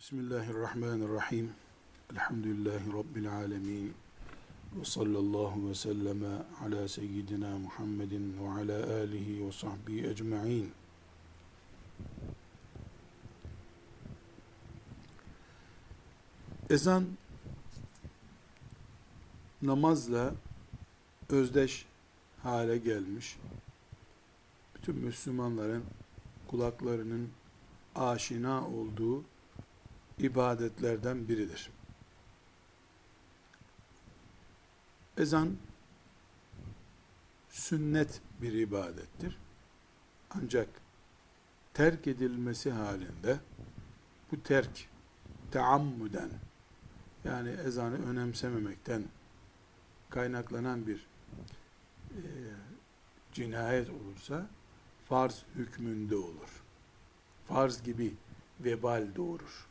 Bismillahirrahmanirrahim. Elhamdülillahi Rabbil alemin. Ve sallallahu ve selleme ala seyyidina Muhammedin ve ala alihi ve sahbihi ecma'in. Ezan namazla özdeş hale gelmiş. Bütün Müslümanların kulaklarının aşina olduğu ibadetlerden biridir. Ezan sünnet bir ibadettir. Ancak terk edilmesi halinde bu terk teammüden yani ezanı önemsememekten kaynaklanan bir e, cinayet olursa farz hükmünde olur. Farz gibi vebal doğurur.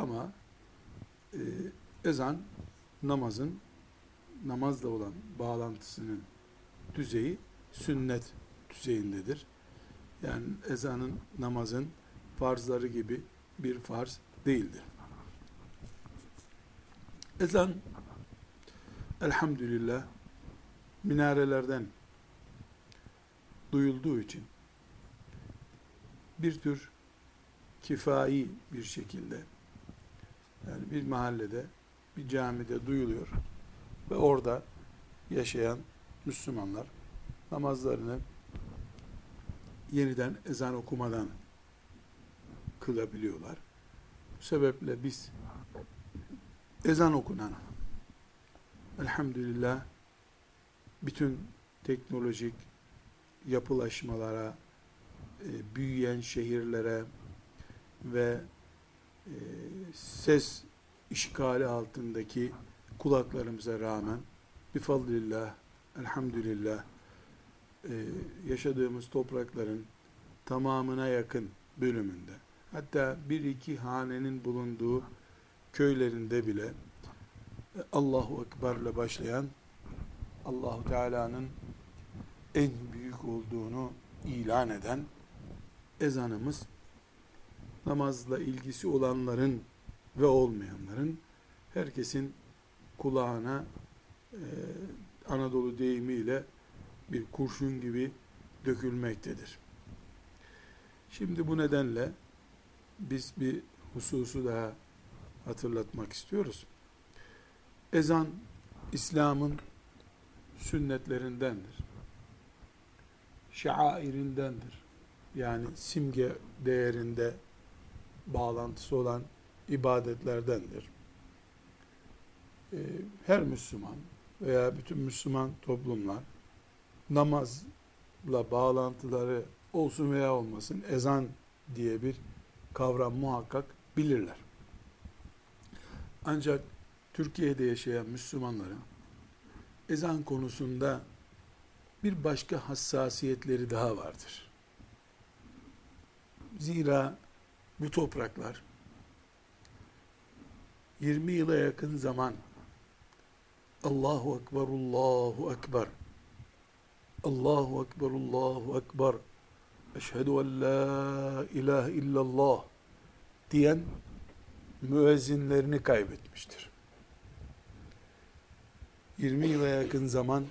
Ama e, ezan namazın namazla olan bağlantısının düzeyi sünnet düzeyindedir. Yani ezanın namazın farzları gibi bir farz değildir. Ezan elhamdülillah minarelerden duyulduğu için bir tür kifai bir şekilde yani bir mahallede, bir camide duyuluyor ve orada yaşayan Müslümanlar namazlarını yeniden ezan okumadan kılabiliyorlar. Bu sebeple biz ezan okunan elhamdülillah bütün teknolojik yapılaşmalara, e, büyüyen şehirlere ve ses işgali altındaki kulaklarımıza rağmen bifadlillah, elhamdülillah e, yaşadığımız toprakların tamamına yakın bölümünde hatta bir iki hanenin bulunduğu köylerinde bile e, Allahu Ekber'le başlayan Allahu Teala'nın en büyük olduğunu ilan eden ezanımız namazla ilgisi olanların ve olmayanların herkesin kulağına e, Anadolu deyimiyle bir kurşun gibi dökülmektedir. Şimdi bu nedenle biz bir hususu daha hatırlatmak istiyoruz. Ezan İslam'ın sünnetlerindendir. Şairindendir. Yani simge değerinde bağlantısı olan ibadetlerdendir. Ee, her Müslüman veya bütün Müslüman toplumlar namazla bağlantıları olsun veya olmasın ezan diye bir kavram muhakkak bilirler. Ancak Türkiye'de yaşayan Müslümanların ezan konusunda bir başka hassasiyetleri daha vardır. Zira bu topraklar. 20 yıla yakın zaman. Allahu Ekber, Allahu Ekber. Allahu Ekber, Allahu Ekber. Eşhedü en la ilahe illallah diyen müezzinlerini kaybetmiştir. 20 yıla yakın zaman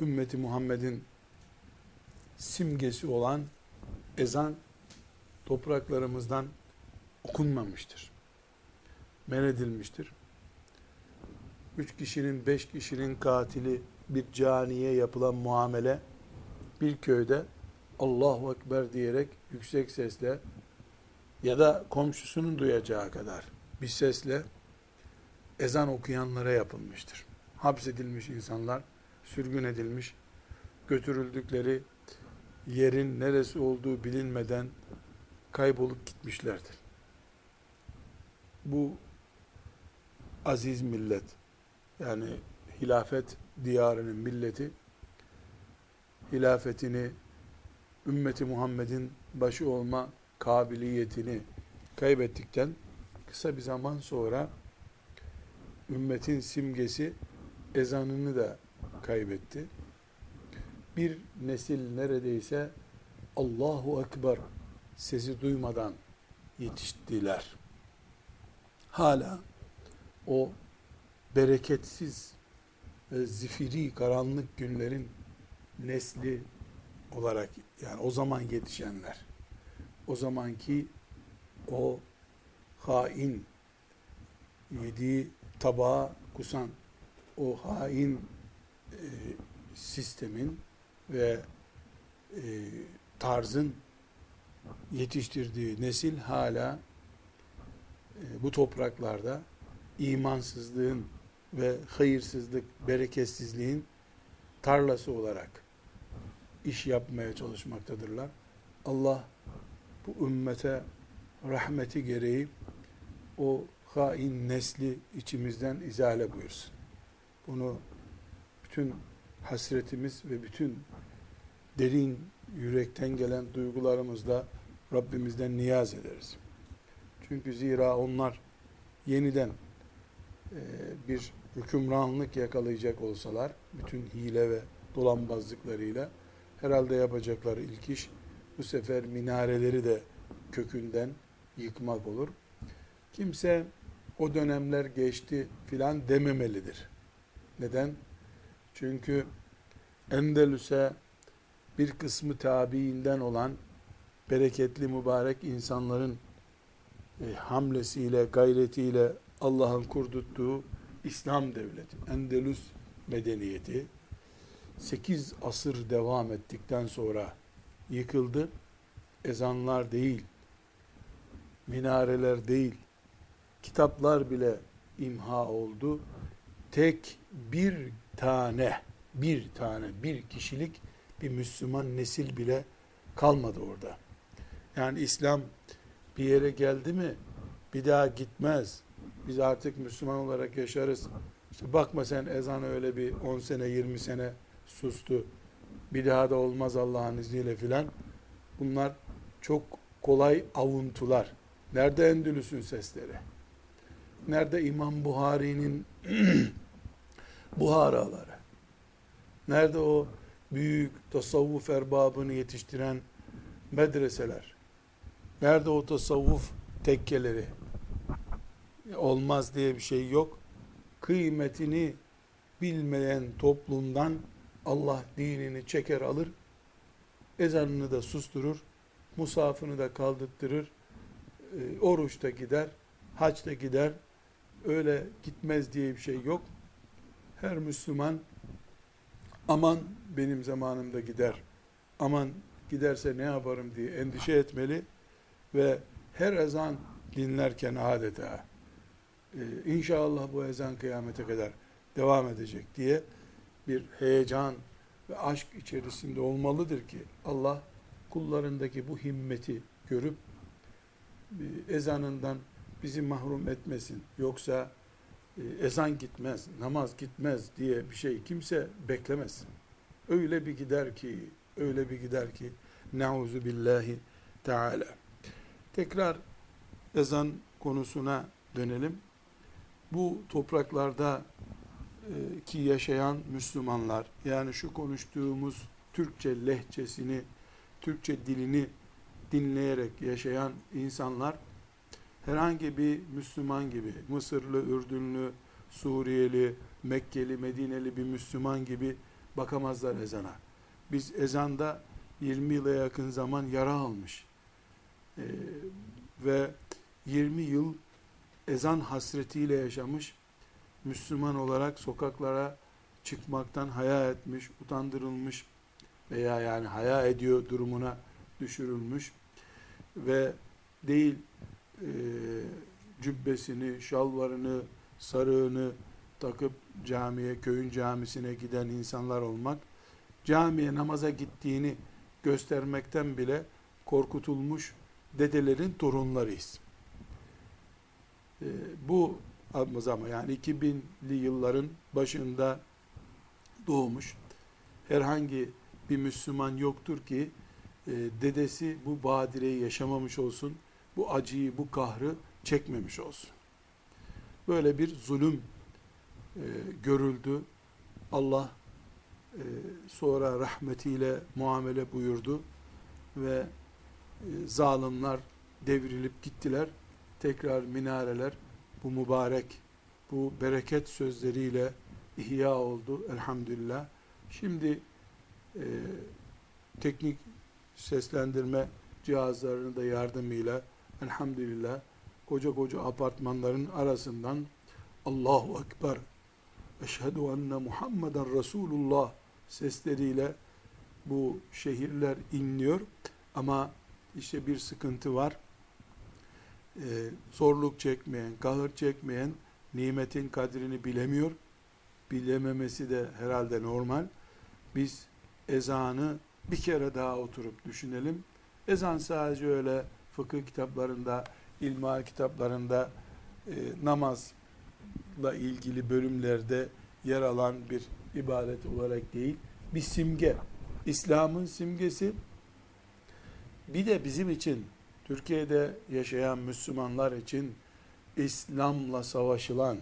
ümmeti Muhammed'in simgesi olan ezan topraklarımızdan okunmamıştır. Men edilmiştir. Üç kişinin, beş kişinin katili bir caniye yapılan muamele bir köyde Allahu Ekber diyerek yüksek sesle ya da komşusunun duyacağı kadar bir sesle ezan okuyanlara yapılmıştır. Hapsedilmiş insanlar, sürgün edilmiş, götürüldükleri yerin neresi olduğu bilinmeden kaybolup gitmişlerdir. Bu aziz millet, yani hilafet diyarının milleti, hilafetini, ümmeti Muhammed'in başı olma kabiliyetini kaybettikten kısa bir zaman sonra ümmetin simgesi ezanını da kaybetti. Bir nesil neredeyse Allahu Ekber sesi duymadan yetiştiler. Hala o bereketsiz zifiri karanlık günlerin nesli olarak yani o zaman yetişenler o zamanki o hain yediği tabağa kusan o hain e, sistemin ve e, tarzın yetiştirdiği nesil hala e, bu topraklarda imansızlığın ve hayırsızlık, bereketsizliğin tarlası olarak iş yapmaya çalışmaktadırlar. Allah bu ümmete rahmeti gereği o hain nesli içimizden izale buyursun. Bunu bütün hasretimiz ve bütün derin yürekten gelen duygularımızla Rabbimizden niyaz ederiz. Çünkü zira onlar yeniden e, bir hükümranlık yakalayacak olsalar, bütün hile ve dolanbazlıklarıyla herhalde yapacakları ilk iş bu sefer minareleri de kökünden yıkmak olur. Kimse o dönemler geçti filan dememelidir. Neden? Çünkü Endelüs'e bir kısmı tabiinden olan bereketli mübarek insanların e, hamlesiyle, gayretiyle Allah'ın kurduttuğu İslam devleti, Endelüs medeniyeti 8 asır devam ettikten sonra yıkıldı. Ezanlar değil, minareler değil, kitaplar bile imha oldu. Tek bir tane, bir tane, bir kişilik bir Müslüman nesil bile kalmadı orada. Yani İslam bir yere geldi mi bir daha gitmez. Biz artık Müslüman olarak yaşarız. İşte bakma sen ezan öyle bir 10 sene 20 sene sustu. Bir daha da olmaz Allah'ın izniyle filan. Bunlar çok kolay avuntular. Nerede Endülüs'ün sesleri? Nerede İmam Buhari'nin buharaları? Nerede o büyük tasavvuf erbabını yetiştiren medreseler? Nerede o tasavvuf tekkeleri? Olmaz diye bir şey yok. Kıymetini bilmeyen toplumdan Allah dinini çeker alır, ezanını da susturur, musafını da kaldırtırır, e, oruç da gider, haç da gider, öyle gitmez diye bir şey yok. Her Müslüman aman benim zamanımda gider, aman giderse ne yaparım diye endişe etmeli ve her ezan dinlerken adeta e, inşallah bu ezan kıyamete kadar devam edecek diye bir heyecan ve aşk içerisinde olmalıdır ki Allah kullarındaki bu himmeti görüp ezanından bizi mahrum etmesin. Yoksa e, ezan gitmez, namaz gitmez diye bir şey kimse beklemez. Öyle bir gider ki, öyle bir gider ki nauzu billahi teala. Tekrar ezan konusuna dönelim. Bu topraklarda e, ki yaşayan Müslümanlar yani şu konuştuğumuz Türkçe lehçesini, Türkçe dilini dinleyerek yaşayan insanlar herhangi bir Müslüman gibi Mısırlı, Ürdünlü, Suriyeli, Mekkeli, Medineli bir Müslüman gibi bakamazlar ezana. Biz ezanda 20 yıla yakın zaman yara almış ee, ve 20 yıl ezan hasretiyle yaşamış Müslüman olarak sokaklara çıkmaktan haya etmiş, utandırılmış veya yani haya ediyor durumuna düşürülmüş ve değil e, cübbesini, şalvarını, sarığını takıp camiye, köyün camisine giden insanlar olmak, camiye namaza gittiğini göstermekten bile korkutulmuş dedelerin torunlarıyız. E, bu ama yani 2000'li yılların başında doğmuş herhangi bir Müslüman yoktur ki e, dedesi bu badireyi yaşamamış olsun, bu acıyı, bu kahrı çekmemiş olsun. Böyle bir zulüm e, görüldü. Allah e, sonra rahmetiyle muamele buyurdu ve e, zalimler devrilip gittiler. Tekrar minareler bu mübarek, bu bereket sözleriyle ihya oldu elhamdülillah. Şimdi e, teknik seslendirme cihazlarının da yardımıyla elhamdülillah koca koca apartmanların arasından Allahu Ekber Eşhedü enne Muhammeden Resulullah sesleriyle bu şehirler inliyor. Ama işte bir sıkıntı var. Ee, zorluk çekmeyen, kahır çekmeyen nimetin kadrini bilemiyor. Bilememesi de herhalde normal. Biz ezanı bir kere daha oturup düşünelim. Ezan sadece öyle fıkıh kitaplarında, ilmihal kitaplarında e, namazla ilgili bölümlerde yer alan bir ibadet olarak değil, bir simge. İslam'ın simgesi. Bir de bizim için, Türkiye'de yaşayan Müslümanlar için İslam'la savaşılan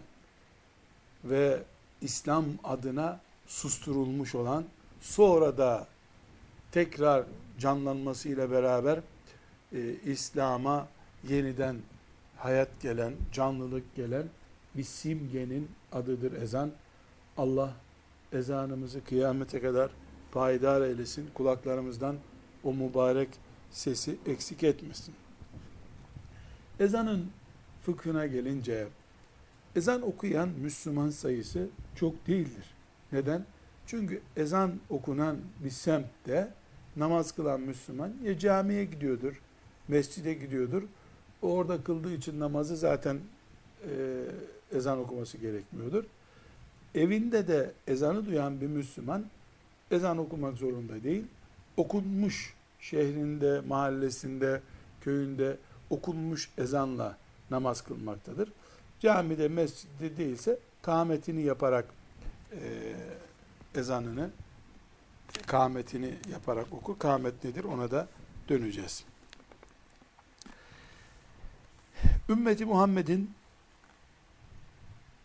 ve İslam adına susturulmuş olan, sonra da tekrar canlanmasıyla beraber e, İslam'a yeniden hayat gelen, canlılık gelen bir simgenin adıdır ezan. Allah ezanımızı kıyamete kadar payidar eylesin. Kulaklarımızdan o mübarek sesi eksik etmesin. Ezanın fıkhına gelince ezan okuyan Müslüman sayısı çok değildir. Neden? Çünkü ezan okunan bir semtte namaz kılan Müslüman ya camiye gidiyordur, mescide gidiyordur. Orada kıldığı için namazı zaten e, ezan okuması gerekmiyordur. Evinde de ezanı duyan bir Müslüman ezan okumak zorunda değil. Okunmuş şehrinde, mahallesinde, köyünde okunmuş ezanla namaz kılmaktadır. Camide, mescidde değilse kâmetini yaparak e, ezanını kâmetini yaparak okur. Kâmet nedir? Ona da döneceğiz. Ümmeti Muhammed'in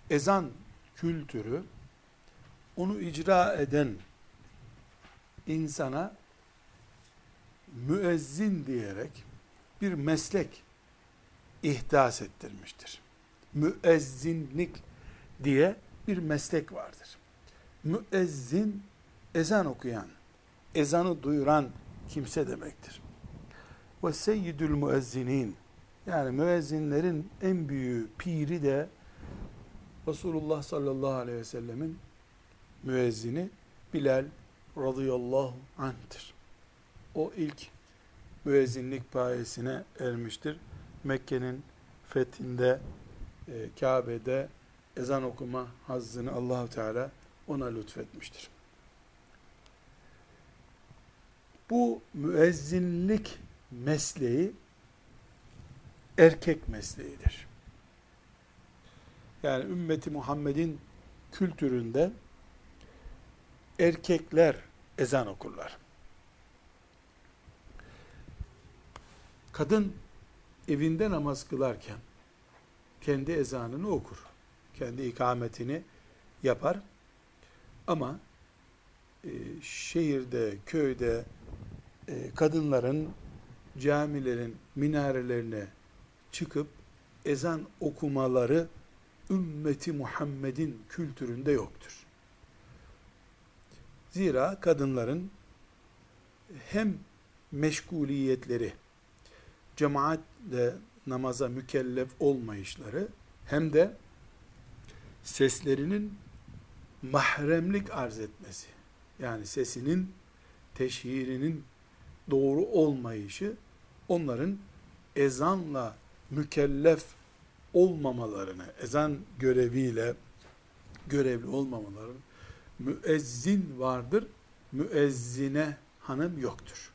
ezan kültürü onu icra eden insana müezzin diyerek bir meslek ihdas ettirmiştir. Müezzinlik diye bir meslek vardır. Müezzin ezan okuyan, ezanı duyuran kimse demektir. Ve seyyidül müezzinin yani müezzinlerin en büyüğü piri de Resulullah sallallahu aleyhi ve sellemin müezzini Bilal radıyallahu anh'tir. O ilk müezzinlik payesine ermiştir. Mekke'nin fethinde, e, Kabe'de ezan okuma hazzını Allahu Teala ona lütfetmiştir. Bu müezzinlik mesleği erkek mesleğidir. Yani ümmeti Muhammed'in kültüründe erkekler ezan okurlar. Kadın evinde namaz kılarken kendi ezanını okur. Kendi ikametini yapar. Ama e, şehirde, köyde e, kadınların camilerin minarelerine çıkıp ezan okumaları ümmeti Muhammed'in kültüründe yoktur. Zira kadınların hem meşguliyetleri, cemaatle namaza mükellef olmayışları hem de seslerinin mahremlik arz etmesi, yani sesinin teşhirinin doğru olmayışı onların ezanla mükellef olmamalarını, ezan göreviyle görevli olmamalarını müezzin vardır, müezzine hanım yoktur.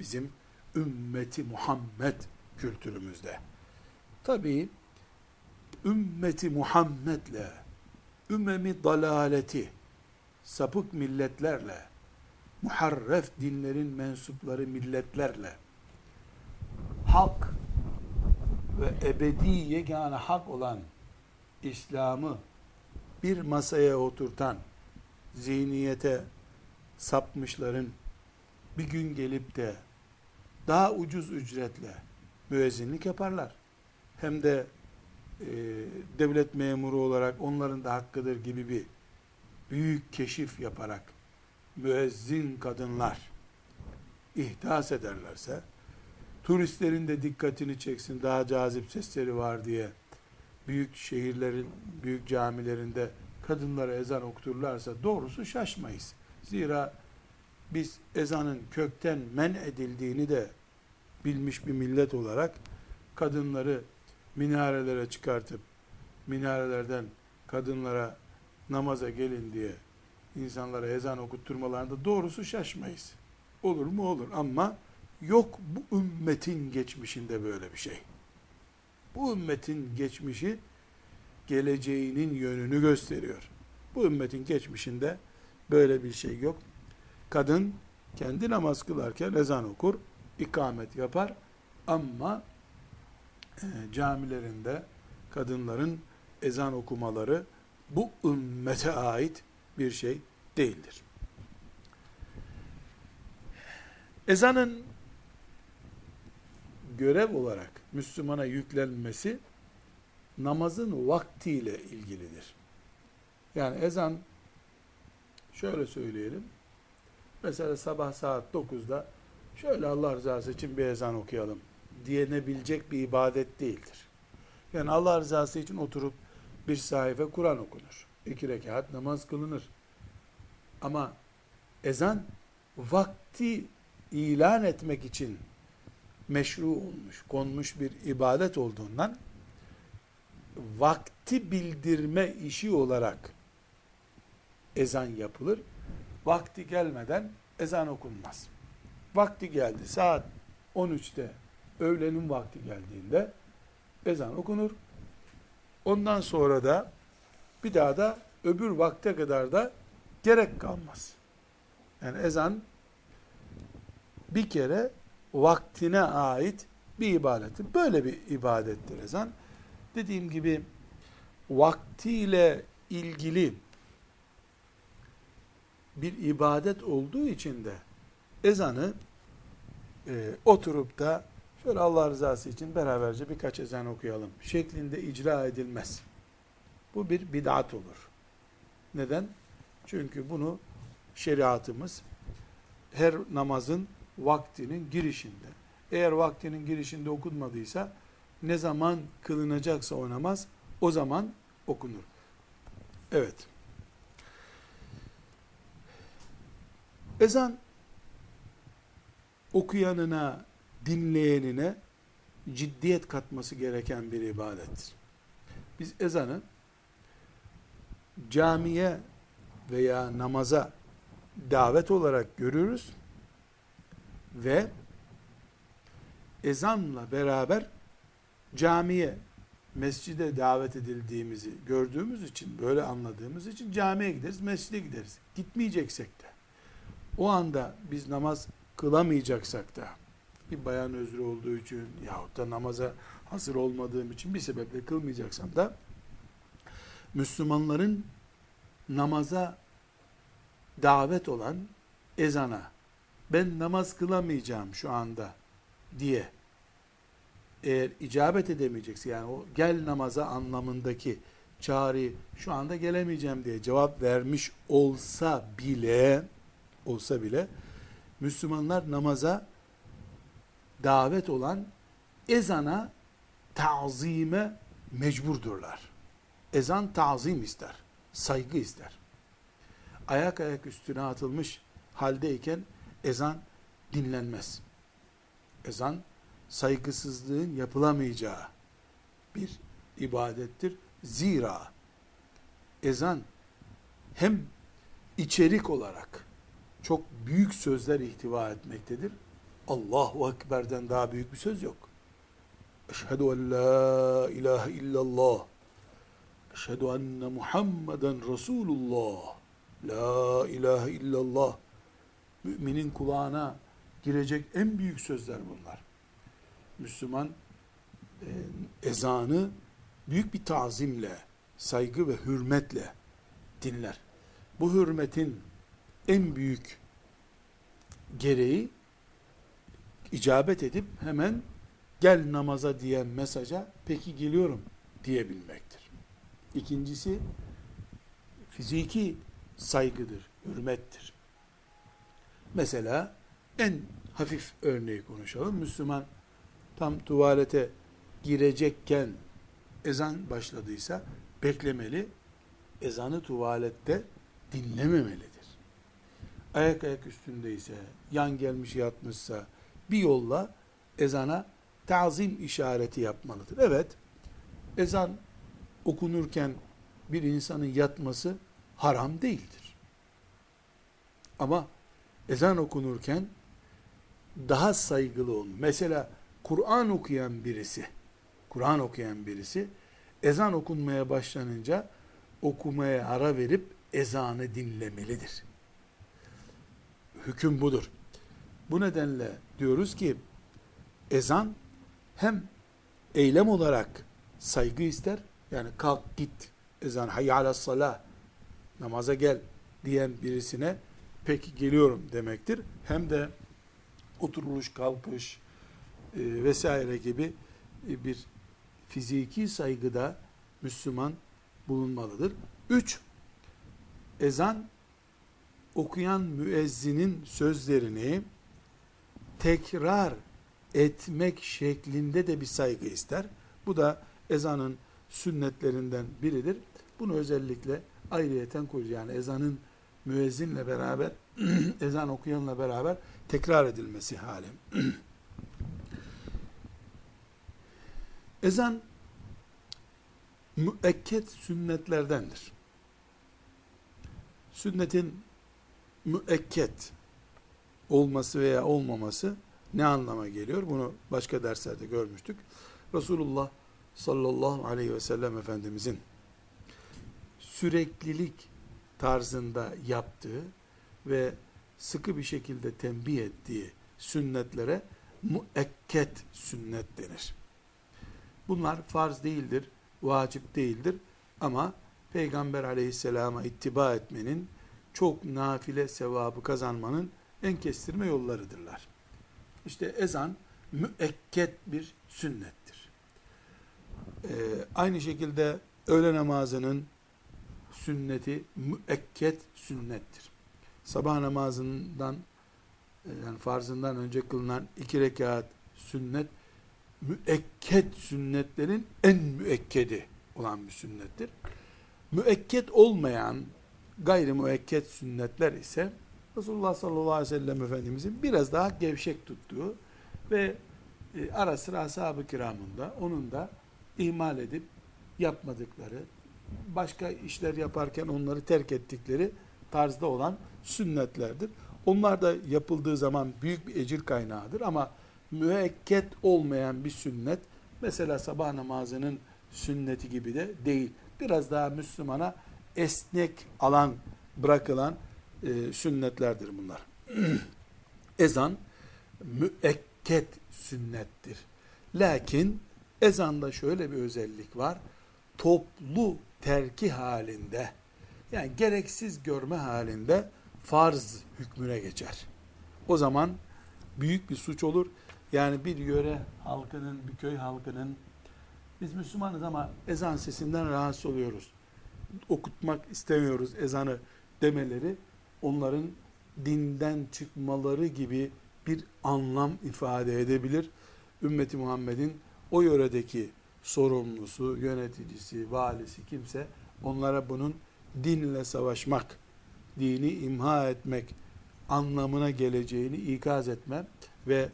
Bizim ümmeti Muhammed kültürümüzde. Tabii ümmeti Muhammed'le ümmemi dalaleti sapık milletlerle muharref dinlerin mensupları milletlerle hak ve ebedi yegane hak olan İslam'ı bir masaya oturtan zihniyete sapmışların bir gün gelip de daha ucuz ücretle müezzinlik yaparlar. Hem de e, devlet memuru olarak onların da hakkıdır gibi bir büyük keşif yaparak müezzin kadınlar ihdas ederlerse, turistlerin de dikkatini çeksin, daha cazip sesleri var diye büyük şehirlerin, büyük camilerinde kadınlara ezan okuturlarsa doğrusu şaşmayız. Zira biz ezanın kökten men edildiğini de bilmiş bir millet olarak kadınları minarelere çıkartıp minarelerden kadınlara namaza gelin diye insanlara ezan okutturmalarında doğrusu şaşmayız. Olur mu olur ama yok bu ümmetin geçmişinde böyle bir şey. Bu ümmetin geçmişi geleceğinin yönünü gösteriyor. Bu ümmetin geçmişinde böyle bir şey yok. Kadın kendi namaz kılarken ezan okur, ikamet yapar ama e, camilerinde kadınların ezan okumaları bu ümmete ait bir şey değildir. Ezanın görev olarak Müslümana yüklenmesi namazın vaktiyle ilgilidir. Yani ezan şöyle söyleyelim. Mesela sabah saat 9'da şöyle Allah rızası için bir ezan okuyalım diyenebilecek bir ibadet değildir. Yani Allah rızası için oturup bir sayfa Kur'an okunur. iki rekat namaz kılınır. Ama ezan vakti ilan etmek için meşru olmuş, konmuş bir ibadet olduğundan vakti bildirme işi olarak ezan yapılır. Vakti gelmeden ezan okunmaz. Vakti geldi saat 13'te öğlenin vakti geldiğinde ezan okunur. Ondan sonra da bir daha da öbür vakte kadar da gerek kalmaz. Yani ezan bir kere vaktine ait bir ibadettir. Böyle bir ibadettir ezan. Dediğim gibi vaktiyle ilgili bir ibadet olduğu için de ezanı e, oturup da şöyle Allah rızası için beraberce birkaç ezan okuyalım şeklinde icra edilmez. Bu bir bid'at olur. Neden? Çünkü bunu şeriatımız her namazın vaktinin girişinde. Eğer vaktinin girişinde okunmadıysa ne zaman kılınacaksa o namaz o zaman okunur. Evet. Ezan okuyanına, dinleyenine ciddiyet katması gereken bir ibadettir. Biz ezanı camiye veya namaza davet olarak görürüz ve ezanla beraber camiye, mescide davet edildiğimizi gördüğümüz için, böyle anladığımız için camiye gideriz, mescide gideriz. Gitmeyeceksek de, o anda biz namaz kılamayacaksak da, bir bayan özrü olduğu için yahut da namaza hazır olmadığım için bir sebeple kılmayacaksam da, Müslümanların namaza davet olan ezana, ben namaz kılamayacağım şu anda diye eğer icabet edemeyecekse yani o gel namaza anlamındaki çağrı şu anda gelemeyeceğim diye cevap vermiş olsa bile olsa bile Müslümanlar namaza davet olan ezana tazime mecburdurlar. Ezan tazim ister, saygı ister. Ayak ayak üstüne atılmış haldeyken ezan dinlenmez. Ezan saygısızlığın yapılamayacağı bir ibadettir. Zira ezan hem içerik olarak çok büyük sözler ihtiva etmektedir. Allahu Ekber'den daha büyük bir söz yok. Eşhedü en la ilahe illallah. Eşhedü enne Muhammeden Resulullah. La ilahe illallah. Müminin kulağına girecek en büyük sözler bunlar. Müslüman e, ezanı büyük bir tazimle, saygı ve hürmetle dinler. Bu hürmetin en büyük gereği icabet edip hemen gel namaza diyen mesaja peki geliyorum diyebilmektir. İkincisi fiziki saygıdır, hürmettir. Mesela en hafif örneği konuşalım. Müslüman tam tuvalete girecekken ezan başladıysa beklemeli, ezanı tuvalette dinlememelidir. Ayak ayak üstündeyse, yan gelmiş yatmışsa bir yolla ezana tazim işareti yapmalıdır. Evet, ezan okunurken bir insanın yatması haram değildir. Ama ezan okunurken daha saygılı olun. Mesela Kur'an okuyan birisi, Kur'an okuyan birisi ezan okunmaya başlanınca okumaya ara verip ezanı dinlemelidir. Hüküm budur. Bu nedenle diyoruz ki ezan hem eylem olarak saygı ister. Yani kalk git ezan hayya salah namaza gel diyen birisine peki geliyorum demektir. Hem de oturuluş, kalkış e, vesaire gibi e, bir fiziki saygıda Müslüman bulunmalıdır. Üç, ezan okuyan müezzinin sözlerini tekrar etmek şeklinde de bir saygı ister. Bu da ezanın sünnetlerinden biridir. Bunu özellikle ayrıyeten koyuyor. Yani ezanın müezzinle beraber, ezan okuyanla beraber tekrar edilmesi hali. ezan müekket sünnetlerdendir. Sünnetin müekket olması veya olmaması ne anlama geliyor? Bunu başka derslerde görmüştük. Resulullah sallallahu aleyhi ve sellem Efendimizin süreklilik tarzında yaptığı ve sıkı bir şekilde tembih ettiği sünnetlere müekket sünnet denir. Bunlar farz değildir, vacip değildir ama Peygamber aleyhisselama ittiba etmenin çok nafile sevabı kazanmanın en kestirme yollarıdırlar. İşte ezan müekket bir sünnettir. Ee, aynı şekilde öğle namazının sünneti müekket sünnettir. Sabah namazından e, yani farzından önce kılınan iki rekat sünnet müekket sünnetlerin en müekkedi olan bir sünnettir. Müekket olmayan gayri müekket sünnetler ise Resulullah sallallahu aleyhi ve sellem Efendimizin biraz daha gevşek tuttuğu ve e, ara sıra ashab-ı kiramında onun da ihmal edip yapmadıkları, başka işler yaparken onları terk ettikleri tarzda olan sünnetlerdir. Onlar da yapıldığı zaman büyük bir ecir kaynağıdır ama müekket olmayan bir sünnet mesela sabah namazının sünneti gibi de değil. Biraz daha Müslümana esnek alan bırakılan e, sünnetlerdir bunlar. Ezan müekket sünnettir. Lakin ezanda şöyle bir özellik var. Toplu terki halinde yani gereksiz görme halinde farz hükmüne geçer. O zaman büyük bir suç olur. Yani bir yöre halkının, bir köy halkının biz Müslümanız ama ezan sesinden rahatsız oluyoruz. Okutmak istemiyoruz ezanı demeleri onların dinden çıkmaları gibi bir anlam ifade edebilir. Ümmeti Muhammed'in o yöredeki sorumlusu, yöneticisi, valisi kimse onlara bunun dinle savaşmak, dini imha etmek anlamına geleceğini ikaz etme ve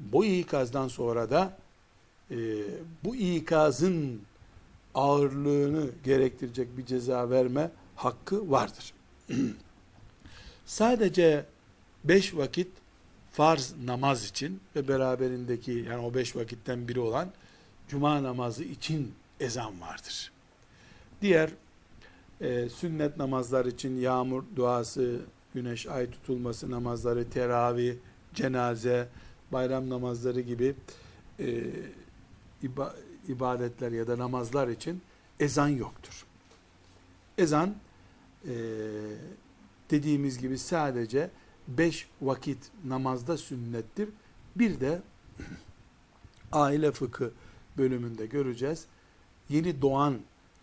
bu ikazdan sonra da e, bu ikazın ağırlığını gerektirecek bir ceza verme hakkı vardır. Sadece beş vakit farz namaz için ve beraberindeki yani o beş vakitten biri olan cuma namazı için ezan vardır. Diğer e, sünnet namazlar için yağmur duası, güneş ay tutulması namazları, teravih, cenaze, bayram namazları gibi e, iba, ibadetler ya da namazlar için ezan yoktur. Ezan e, dediğimiz gibi sadece beş vakit namazda sünnettir. Bir de aile fıkı bölümünde göreceğiz. Yeni doğan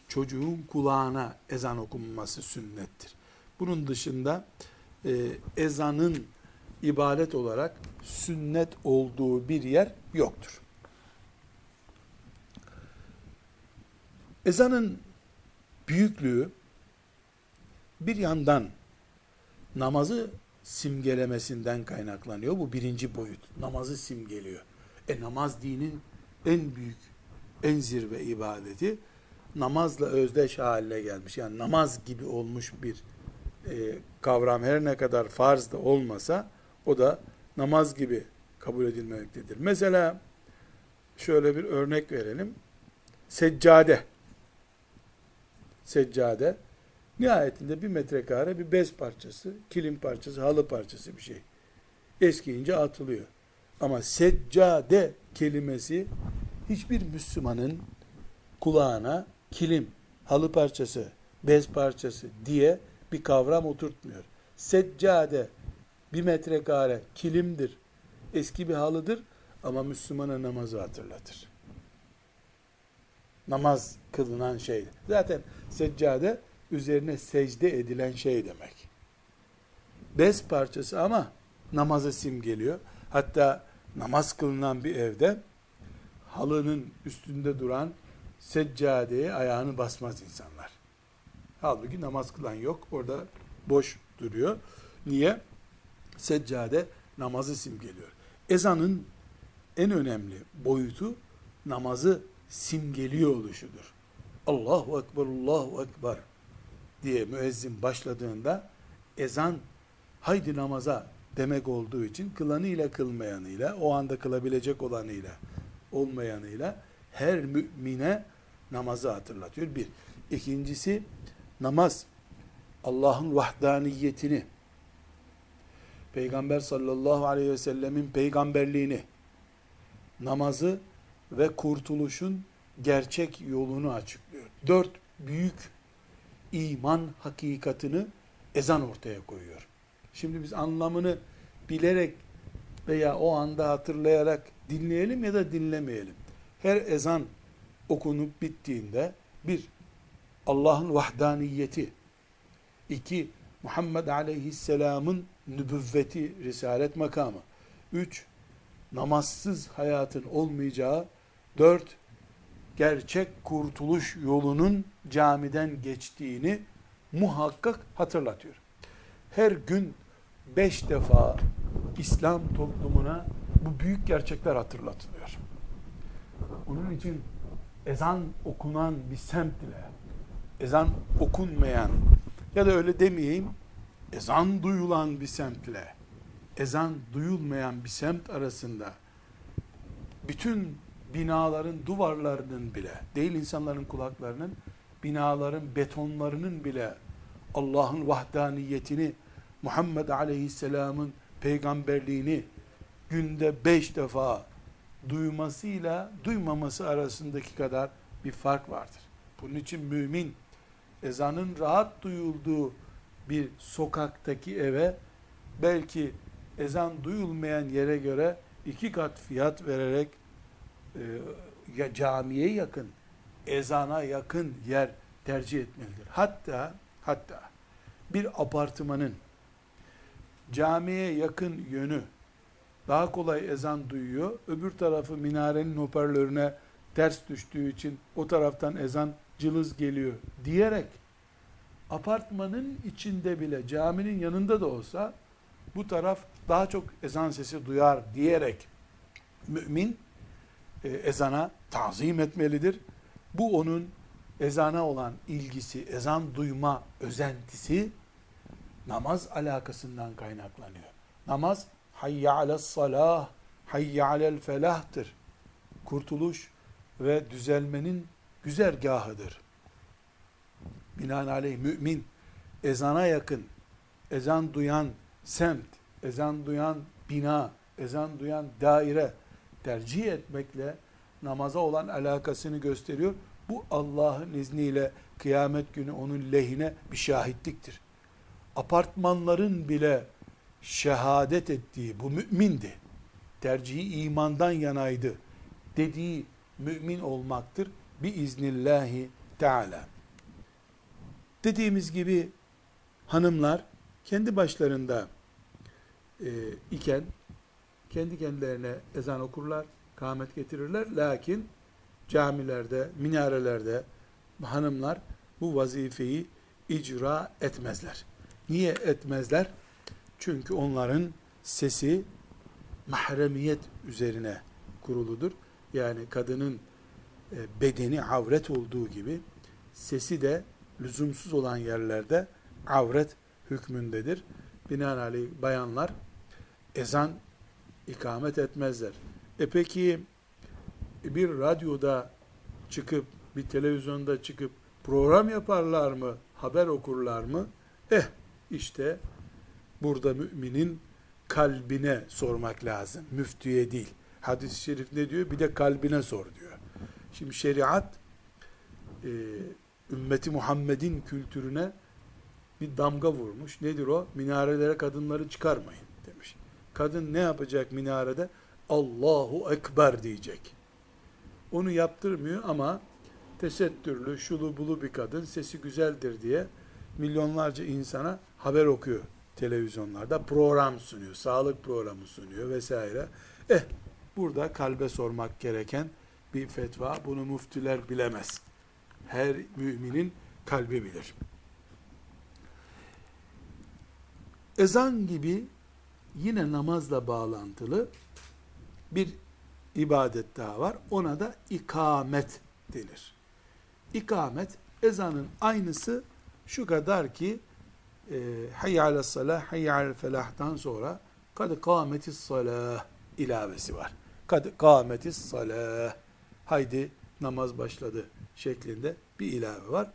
çocuğun kulağına ezan okunması sünnettir. Bunun dışında e, ezanın ibadet olarak sünnet olduğu bir yer yoktur. Ezanın büyüklüğü bir yandan namazı simgelemesinden kaynaklanıyor. Bu birinci boyut. Namazı simgeliyor. E namaz dinin en büyük, en zirve ibadeti namazla özdeş haline gelmiş. Yani namaz gibi olmuş bir e, kavram her ne kadar farz da olmasa o da namaz gibi kabul edilmektedir. Mesela şöyle bir örnek verelim. Seccade. Seccade nihayetinde bir metrekare bir bez parçası, kilim parçası, halı parçası bir şey. Eskiyince atılıyor. Ama seccade kelimesi hiçbir Müslümanın kulağına kilim, halı parçası, bez parçası diye bir kavram oturtmuyor. Seccade bir metrekare kilimdir, eski bir halıdır ama Müslümana namazı hatırlatır. Namaz kılınan şey. Zaten seccade üzerine secde edilen şey demek. Bez parçası ama namazı simgeliyor. Hatta namaz kılınan bir evde halının üstünde duran seccadeye ayağını basmaz insanlar. Halbuki namaz kılan yok. Orada boş duruyor. Niye? Seccade namazı simgeliyor. Ezanın en önemli boyutu namazı simgeliyor oluşudur. Allahu Ekber, Allahu Ekber diye müezzin başladığında ezan haydi namaza demek olduğu için kılanıyla kılmayanıyla, o anda kılabilecek olanıyla, olmayanıyla her mümine namazı hatırlatıyor. Bir. İkincisi namaz Allah'ın vahdaniyetini, Peygamber sallallahu aleyhi ve sellemin peygamberliğini, namazı ve kurtuluşun gerçek yolunu açıklıyor. Dört büyük iman hakikatını ezan ortaya koyuyor. Şimdi biz anlamını bilerek veya o anda hatırlayarak dinleyelim ya da dinlemeyelim. Her ezan okunup bittiğinde bir, Allah'ın vahdaniyeti, iki, Muhammed Aleyhisselam'ın nübüvveti, risalet makamı, üç, namazsız hayatın olmayacağı, dört, gerçek kurtuluş yolunun camiden geçtiğini muhakkak hatırlatıyor. Her gün beş defa İslam toplumuna bu büyük gerçekler hatırlatılıyor. Onun için ezan okunan bir semt ile ezan okunmayan ya da öyle demeyeyim ezan duyulan bir semt ile ezan duyulmayan bir semt arasında bütün binaların duvarlarının bile, değil insanların kulaklarının, binaların betonlarının bile Allah'ın vahdaniyetini, Muhammed Aleyhisselam'ın peygamberliğini günde beş defa duymasıyla duymaması arasındaki kadar bir fark vardır. Bunun için mümin ezanın rahat duyulduğu bir sokaktaki eve belki ezan duyulmayan yere göre iki kat fiyat vererek e, ya camiye yakın, ezana yakın yer tercih etmelidir. Hatta hatta bir apartmanın camiye yakın yönü daha kolay ezan duyuyor. Öbür tarafı minarenin hoparlörüne ters düştüğü için o taraftan ezan cılız geliyor diyerek apartmanın içinde bile caminin yanında da olsa bu taraf daha çok ezan sesi duyar diyerek mümin e, ezana tazim etmelidir. Bu onun ezana olan ilgisi, ezan duyma özentisi namaz alakasından kaynaklanıyor. Namaz hayye alel salah, hayye alel felahtır. Kurtuluş ve düzelmenin güzergahıdır. Binaenaleyh mümin ezana yakın, ezan duyan semt, ezan duyan bina, ezan duyan daire tercih etmekle namaza olan alakasını gösteriyor. Bu Allah'ın izniyle kıyamet günü onun lehine bir şahitliktir. Apartmanların bile şehadet ettiği bu mümindi. Tercihi imandan yanaydı dediği mümin olmaktır. Biiznillahi Teala. Dediğimiz gibi hanımlar kendi başlarında e, iken kendi kendilerine ezan okurlar, kâhmet getirirler. Lakin camilerde, minarelerde hanımlar bu vazifeyi icra etmezler. Niye etmezler? Çünkü onların sesi mahremiyet üzerine kuruludur. Yani kadının e, bedeni avret olduğu gibi sesi de lüzumsuz olan yerlerde avret hükmündedir. Binaenaleyh bayanlar ezan ikamet etmezler. E peki bir radyoda çıkıp bir televizyonda çıkıp program yaparlar mı? Haber okurlar mı? Eh işte burada müminin kalbine sormak lazım. Müftüye değil. Hadis-i şerif ne diyor? Bir de kalbine sor diyor. Şimdi şeriat e, ümmeti Muhammed'in kültürüne bir damga vurmuş. Nedir o? Minarelere kadınları çıkarmayın demiş. Kadın ne yapacak minarede? Allahu Ekber diyecek. Onu yaptırmıyor ama tesettürlü, şulu bulu bir kadın, sesi güzeldir diye milyonlarca insana haber okuyor televizyonlarda. Program sunuyor, sağlık programı sunuyor vesaire. Eh, burada kalbe sormak gereken bir fetva. Bunu müftüler bilemez. Her müminin kalbi bilir. Ezan gibi yine namazla bağlantılı bir ibadet daha var. Ona da ikamet denir. İkamet ezanın aynısı şu kadar ki e, hayy ala salah, hayy ala felah'tan sonra kad kâmetis salah ilavesi var. Kad kâmetis salah. Haydi namaz başladı şeklinde bir ilave var.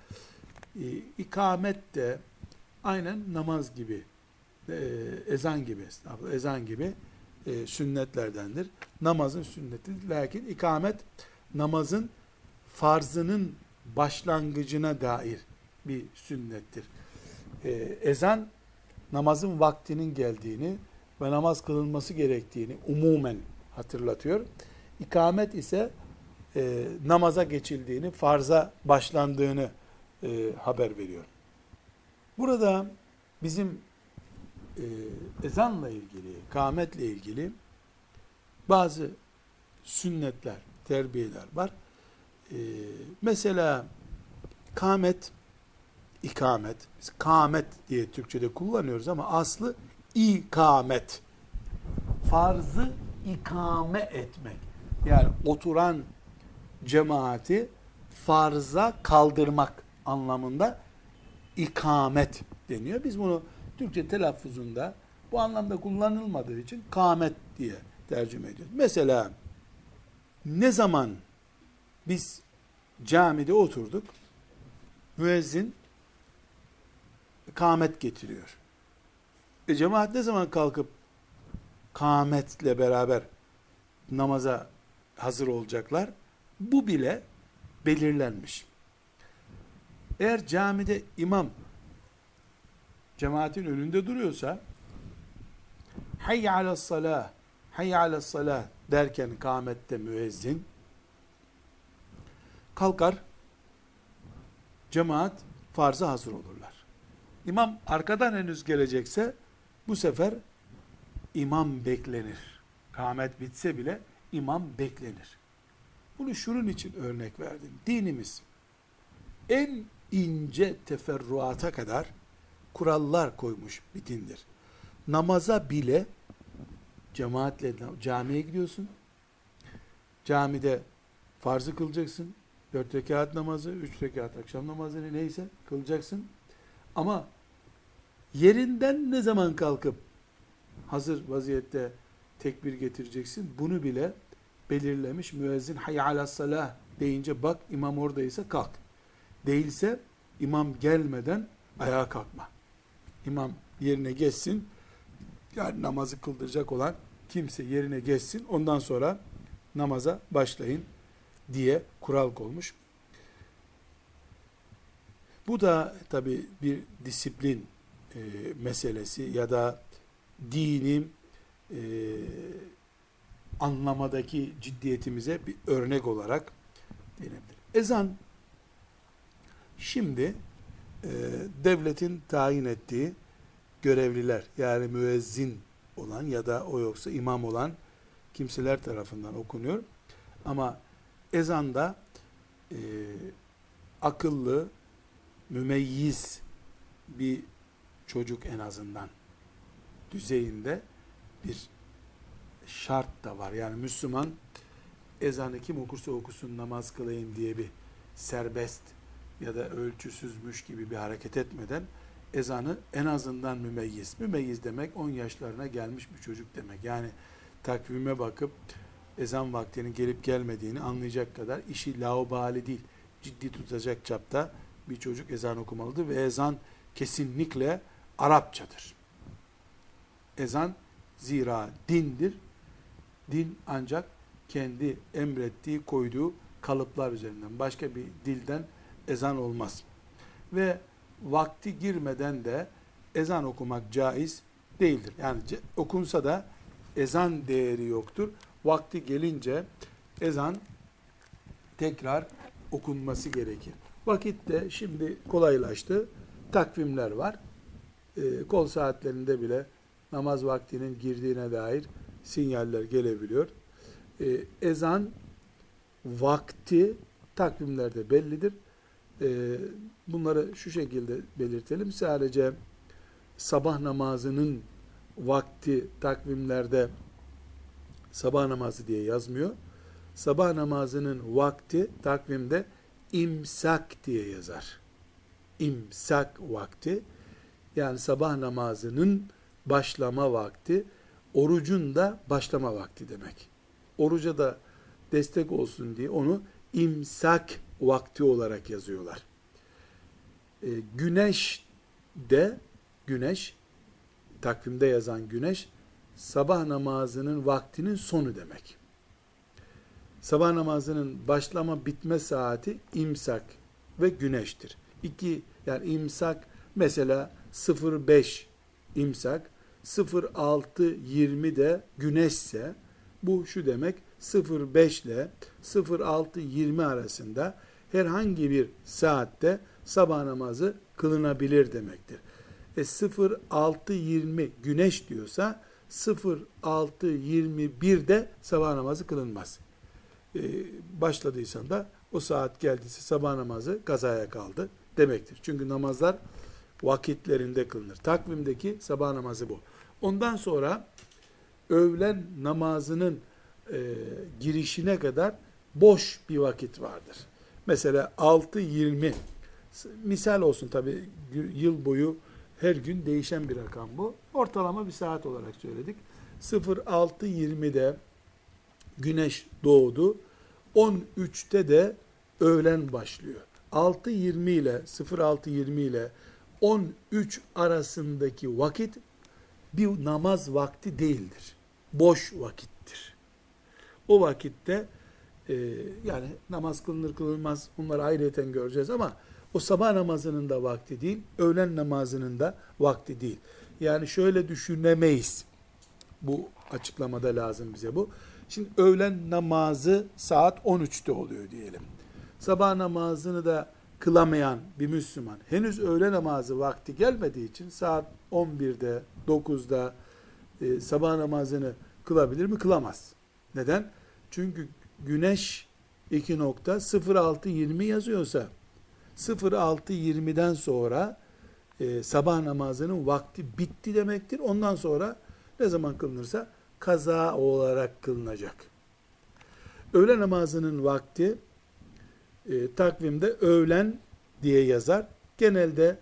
E, ikamet de aynen namaz gibi, e, ezan gibi, ezan gibi e, sünnetlerdendir. Namazın sünneti. Lakin ikamet namazın farzının başlangıcına dair bir sünnettir. Ee, ezan namazın vaktinin geldiğini ve namaz kılınması gerektiğini umumen hatırlatıyor. İkamet ise e, namaza geçildiğini, farza başlandığını e, haber veriyor. Burada bizim e, ezanla ilgili, kametle ilgili bazı sünnetler, terbiyeler var. E, mesela kamet, ikamet, biz kamet diye Türkçe'de kullanıyoruz ama aslı ikamet. Farzı ikame etmek. Yani oturan cemaati farza kaldırmak anlamında ikamet deniyor. Biz bunu Türkçe telaffuzunda bu anlamda kullanılmadığı için kamet diye tercüme ediyoruz. Mesela ne zaman biz camide oturduk, müezzin kamet getiriyor. E cemaat ne zaman kalkıp kametle beraber namaza hazır olacaklar? Bu bile belirlenmiş. Eğer camide imam cemaatin önünde duruyorsa hayy ala salah hayy ala salah derken kâmette müezzin kalkar cemaat farza hazır olurlar. İmam arkadan henüz gelecekse bu sefer imam beklenir. Kâmet bitse bile imam beklenir. Bunu şunun için örnek verdim. Dinimiz en ince teferruata kadar kurallar koymuş bir dindir. Namaza bile cemaatle camiye gidiyorsun. Camide farzı kılacaksın. Dört rekat namazı, üç rekat akşam namazını neyse kılacaksın. Ama yerinden ne zaman kalkıp hazır vaziyette tekbir getireceksin? Bunu bile belirlemiş müezzin hayy ala salah deyince bak imam oradaysa kalk. Değilse imam gelmeden ayağa kalkma imam yerine geçsin. Yani namazı kıldıracak olan kimse yerine geçsin. Ondan sonra namaza başlayın diye kural koymuş. Bu da tabi bir disiplin e, meselesi ya da dini e, anlamadaki ciddiyetimize bir örnek olarak denebilir. Ezan şimdi e, devletin tayin ettiği görevliler yani müezzin olan ya da o yoksa imam olan kimseler tarafından okunuyor. Ama ezanda e, akıllı, mümeyyiz bir çocuk en azından düzeyinde bir şart da var. Yani Müslüman ezanı kim okursa okusun namaz kılayım diye bir serbest ya da ölçüsüzmüş gibi bir hareket etmeden ezanı en azından mümeyyiz. Mümeyyiz demek 10 yaşlarına gelmiş bir çocuk demek. Yani takvime bakıp ezan vaktinin gelip gelmediğini anlayacak kadar işi laubali değil, ciddi tutacak çapta bir çocuk ezan okumalıdır ve ezan kesinlikle Arapçadır. Ezan zira dindir. Din ancak kendi emrettiği, koyduğu kalıplar üzerinden başka bir dilden ezan olmaz. Ve vakti girmeden de ezan okumak caiz değildir. Yani okunsa da ezan değeri yoktur. Vakti gelince ezan tekrar okunması gerekir. Vakit de şimdi kolaylaştı. Takvimler var. E, kol saatlerinde bile namaz vaktinin girdiğine dair sinyaller gelebiliyor. E, ezan vakti takvimlerde bellidir. E, bunları şu şekilde belirtelim. Sadece sabah namazının vakti takvimlerde sabah namazı diye yazmıyor. Sabah namazının vakti takvimde imsak diye yazar. İmsak vakti yani sabah namazının başlama vakti, orucun da başlama vakti demek. Oruca da destek olsun diye onu imsak vakti olarak yazıyorlar. E, güneş de güneş takvimde yazan güneş sabah namazının vaktinin sonu demek. Sabah namazının başlama bitme saati imsak ve güneştir. İki yani imsak mesela 05 imsak 06.20 de güneşse bu şu demek 05 ile 06.20 arasında herhangi bir saatte sabah namazı kılınabilir demektir. E 06.20 güneş diyorsa 06.21'de sabah namazı kılınmaz. E, başladıysan da o saat geldiyse sabah namazı kazaya kaldı demektir. Çünkü namazlar vakitlerinde kılınır. Takvimdeki sabah namazı bu. Ondan sonra öğlen namazının e, girişine kadar boş bir vakit vardır. Mesela 6.20 misal olsun tabi yıl boyu her gün değişen bir rakam bu. Ortalama bir saat olarak söyledik. 06.20'de güneş doğdu. 13'te de öğlen başlıyor. 6.20 ile 06.20 ile 13 arasındaki vakit bir namaz vakti değildir. Boş vakittir. O vakitte e, yani namaz kılınır kılınmaz bunları ayrıyeten göreceğiz ama o sabah namazının da vakti değil, öğlen namazının da vakti değil. Yani şöyle düşünemeyiz. Bu açıklamada lazım bize bu. Şimdi öğlen namazı saat 13'te oluyor diyelim. Sabah namazını da kılamayan bir Müslüman henüz öğle namazı vakti gelmediği için saat 11'de, 9'da e, sabah namazını kılabilir mi? Kılamaz. Neden? Çünkü güneş 2 nokta 06.20 yazıyorsa 06.20'den sonra e, sabah namazının vakti bitti demektir. Ondan sonra ne zaman kılınırsa kaza olarak kılınacak. Öğle namazının vakti e, takvimde öğlen diye yazar. Genelde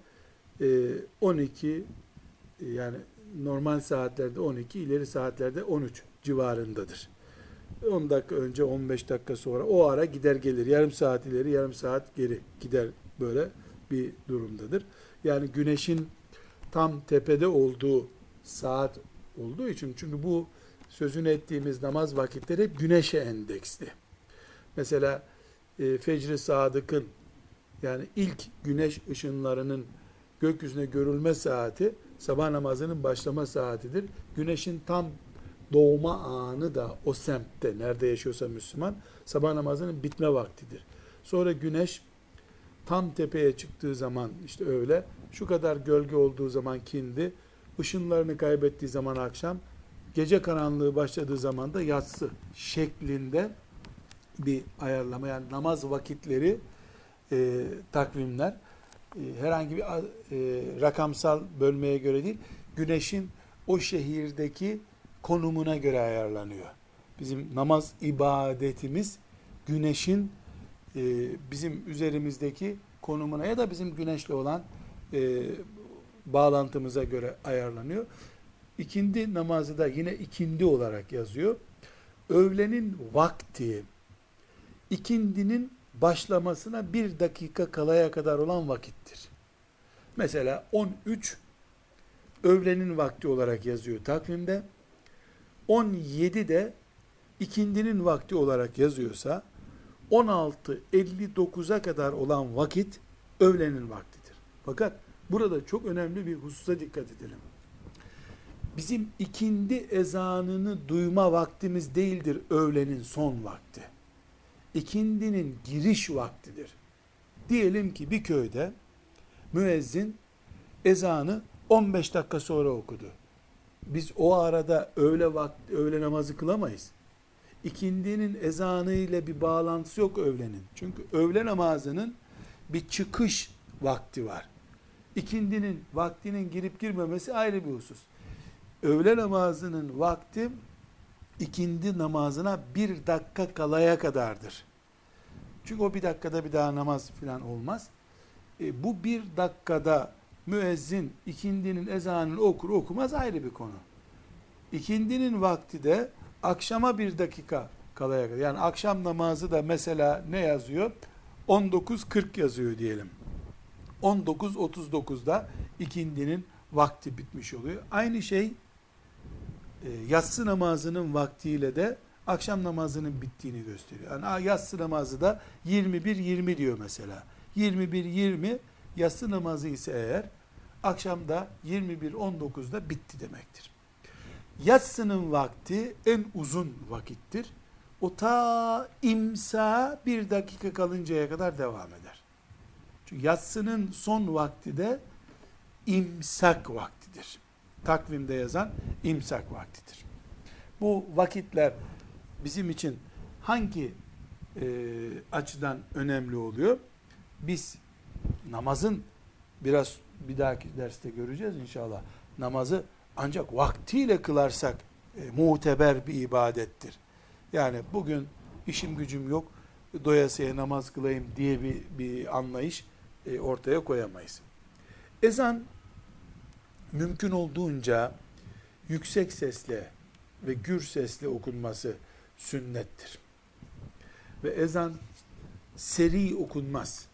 e, 12 e, yani normal saatlerde 12, ileri saatlerde 13 civarındadır. 10 dakika önce, 15 dakika sonra o ara gider gelir. Yarım saat ileri, yarım saat geri gider böyle bir durumdadır. Yani güneşin tam tepede olduğu saat olduğu için çünkü bu sözünü ettiğimiz namaz vakitleri hep güneşe endeksli. Mesela e, Fecri Sadık'ın yani ilk güneş ışınlarının gökyüzüne görülme saati sabah namazının başlama saatidir. Güneşin tam doğma anı da o semtte nerede yaşıyorsa Müslüman sabah namazının bitme vaktidir. Sonra güneş tam tepeye çıktığı zaman işte öyle şu kadar gölge olduğu zaman kindi ışınlarını kaybettiği zaman akşam gece karanlığı başladığı zaman da yatsı şeklinde bir ayarlama yani namaz vakitleri e, takvimler e, herhangi bir e, rakamsal bölmeye göre değil güneşin o şehirdeki konumuna göre ayarlanıyor. Bizim namaz ibadetimiz güneşin e, bizim üzerimizdeki konumuna ya da bizim güneşle olan e, bağlantımıza göre ayarlanıyor. İkindi namazı da yine ikindi olarak yazıyor. Öğlenin vakti ikindinin başlamasına bir dakika kalaya kadar olan vakittir. Mesela 13 öğlenin vakti olarak yazıyor takvimde. 17 de ikindinin vakti olarak yazıyorsa 16.59'a kadar olan vakit öğlenin vaktidir. Fakat burada çok önemli bir hususa dikkat edelim. Bizim ikindi ezanını duyma vaktimiz değildir öğlenin son vakti. İkindinin giriş vaktidir. Diyelim ki bir köyde müezzin ezanı 15 dakika sonra okudu. Biz o arada öğle vakti, öğle namazı kılamayız. İkindinin ezanı ile bir bağlantısı yok öğlenin. Çünkü öğle namazının bir çıkış vakti var. İkindinin vaktinin girip girmemesi ayrı bir husus. Öğle namazının vakti ikindi namazına bir dakika kalaya kadardır. Çünkü o bir dakikada bir daha namaz falan olmaz. E, bu bir dakikada müezzin ikindinin ezanını okur okumaz ayrı bir konu. İkindinin vakti de akşama bir dakika kalaya kadar. Yani akşam namazı da mesela ne yazıyor? 19.40 yazıyor diyelim. 19.39'da ikindinin vakti bitmiş oluyor. Aynı şey e, yatsı namazının vaktiyle de akşam namazının bittiğini gösteriyor. Yani yatsı namazı da 21-20 diyor mesela. 21-20 yatsı namazı ise eğer akşamda 21-19'da bitti demektir. Yatsının vakti en uzun vakittir. O ta imsa bir dakika kalıncaya kadar devam eder. Çünkü yatsının son vakti de imsak vaktidir. Takvimde yazan imsak vaktidir. Bu vakitler bizim için hangi e, açıdan önemli oluyor? Biz namazın biraz bir dahaki derste göreceğiz inşallah. Namazı ancak vaktiyle kılarsak e, muteber bir ibadettir. Yani bugün işim gücüm yok, doyasıya namaz kılayım diye bir, bir anlayış e, ortaya koyamayız. Ezan mümkün olduğunca yüksek sesle ve gür sesle okunması sünnettir. Ve ezan seri okunmaz.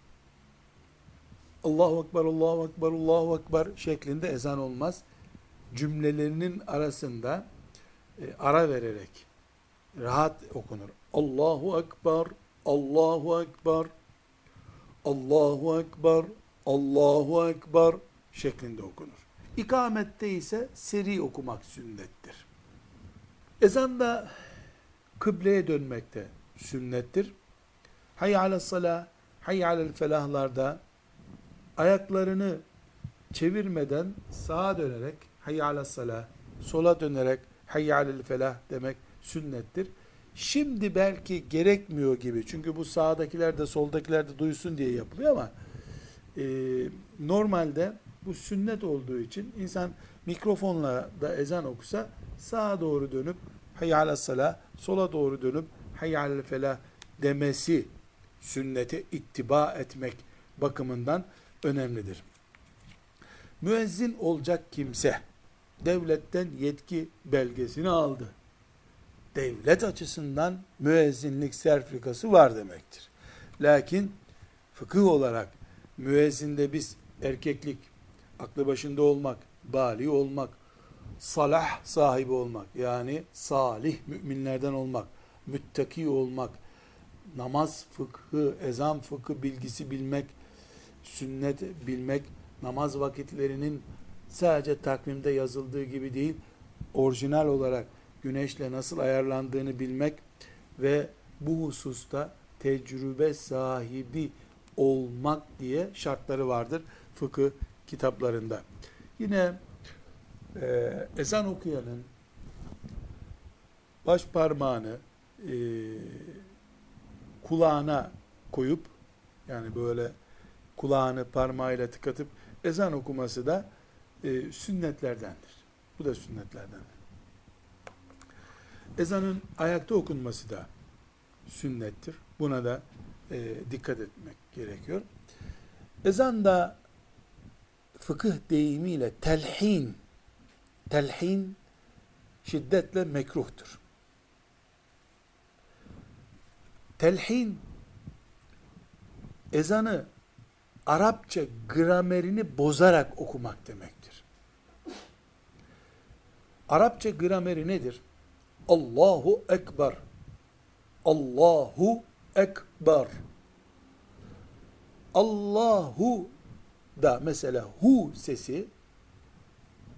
Allahu Ekber, Allahu Ekber, Allahu Ekber şeklinde ezan olmaz. Cümlelerinin arasında e, ara vererek rahat okunur. Allahu Ekber, Allahu Ekber, Allahu Ekber, Allahu Ekber şeklinde okunur. İkamette ise seri okumak sünnettir. Ezanda kıbleye dönmekte sünnettir. Hayy ala hayy alel felahlarda ayaklarını çevirmeden sağa dönerek hayy ala sola dönerek hayy alel felah demek sünnettir. Şimdi belki gerekmiyor gibi çünkü bu sağdakiler de soldakiler de duysun diye yapılıyor ama e, normalde bu sünnet olduğu için insan mikrofonla da ezan okusa sağa doğru dönüp hayy ala salah, sola doğru dönüp hayy felah demesi sünnete ittiba etmek bakımından önemlidir. Müezzin olacak kimse devletten yetki belgesini aldı. Devlet açısından müezzinlik sertifikası var demektir. Lakin fıkıh olarak müezzinde biz erkeklik, aklı başında olmak, bali olmak, salah sahibi olmak yani salih müminlerden olmak, müttaki olmak, namaz fıkhı, ezan fıkhı bilgisi bilmek, sünnet bilmek, namaz vakitlerinin sadece takvimde yazıldığı gibi değil, orijinal olarak güneşle nasıl ayarlandığını bilmek ve bu hususta tecrübe sahibi olmak diye şartları vardır. Fıkıh kitaplarında. Yine e, ezan okuyanın baş parmağını e, kulağına koyup yani böyle kulağını parmağıyla tıkatıp ezan okuması da e, sünnetlerdendir. Bu da sünnetlerdendir. Ezanın ayakta okunması da sünnettir. Buna da e, dikkat etmek gerekiyor. Ezan da fıkıh deyimiyle telhin, telhin şiddetle mekruhtur. Telhin ezanı Arapça gramerini bozarak okumak demektir. Arapça grameri nedir? Allahu Ekber. Allahu Ekber. Allahu da mesela hu sesi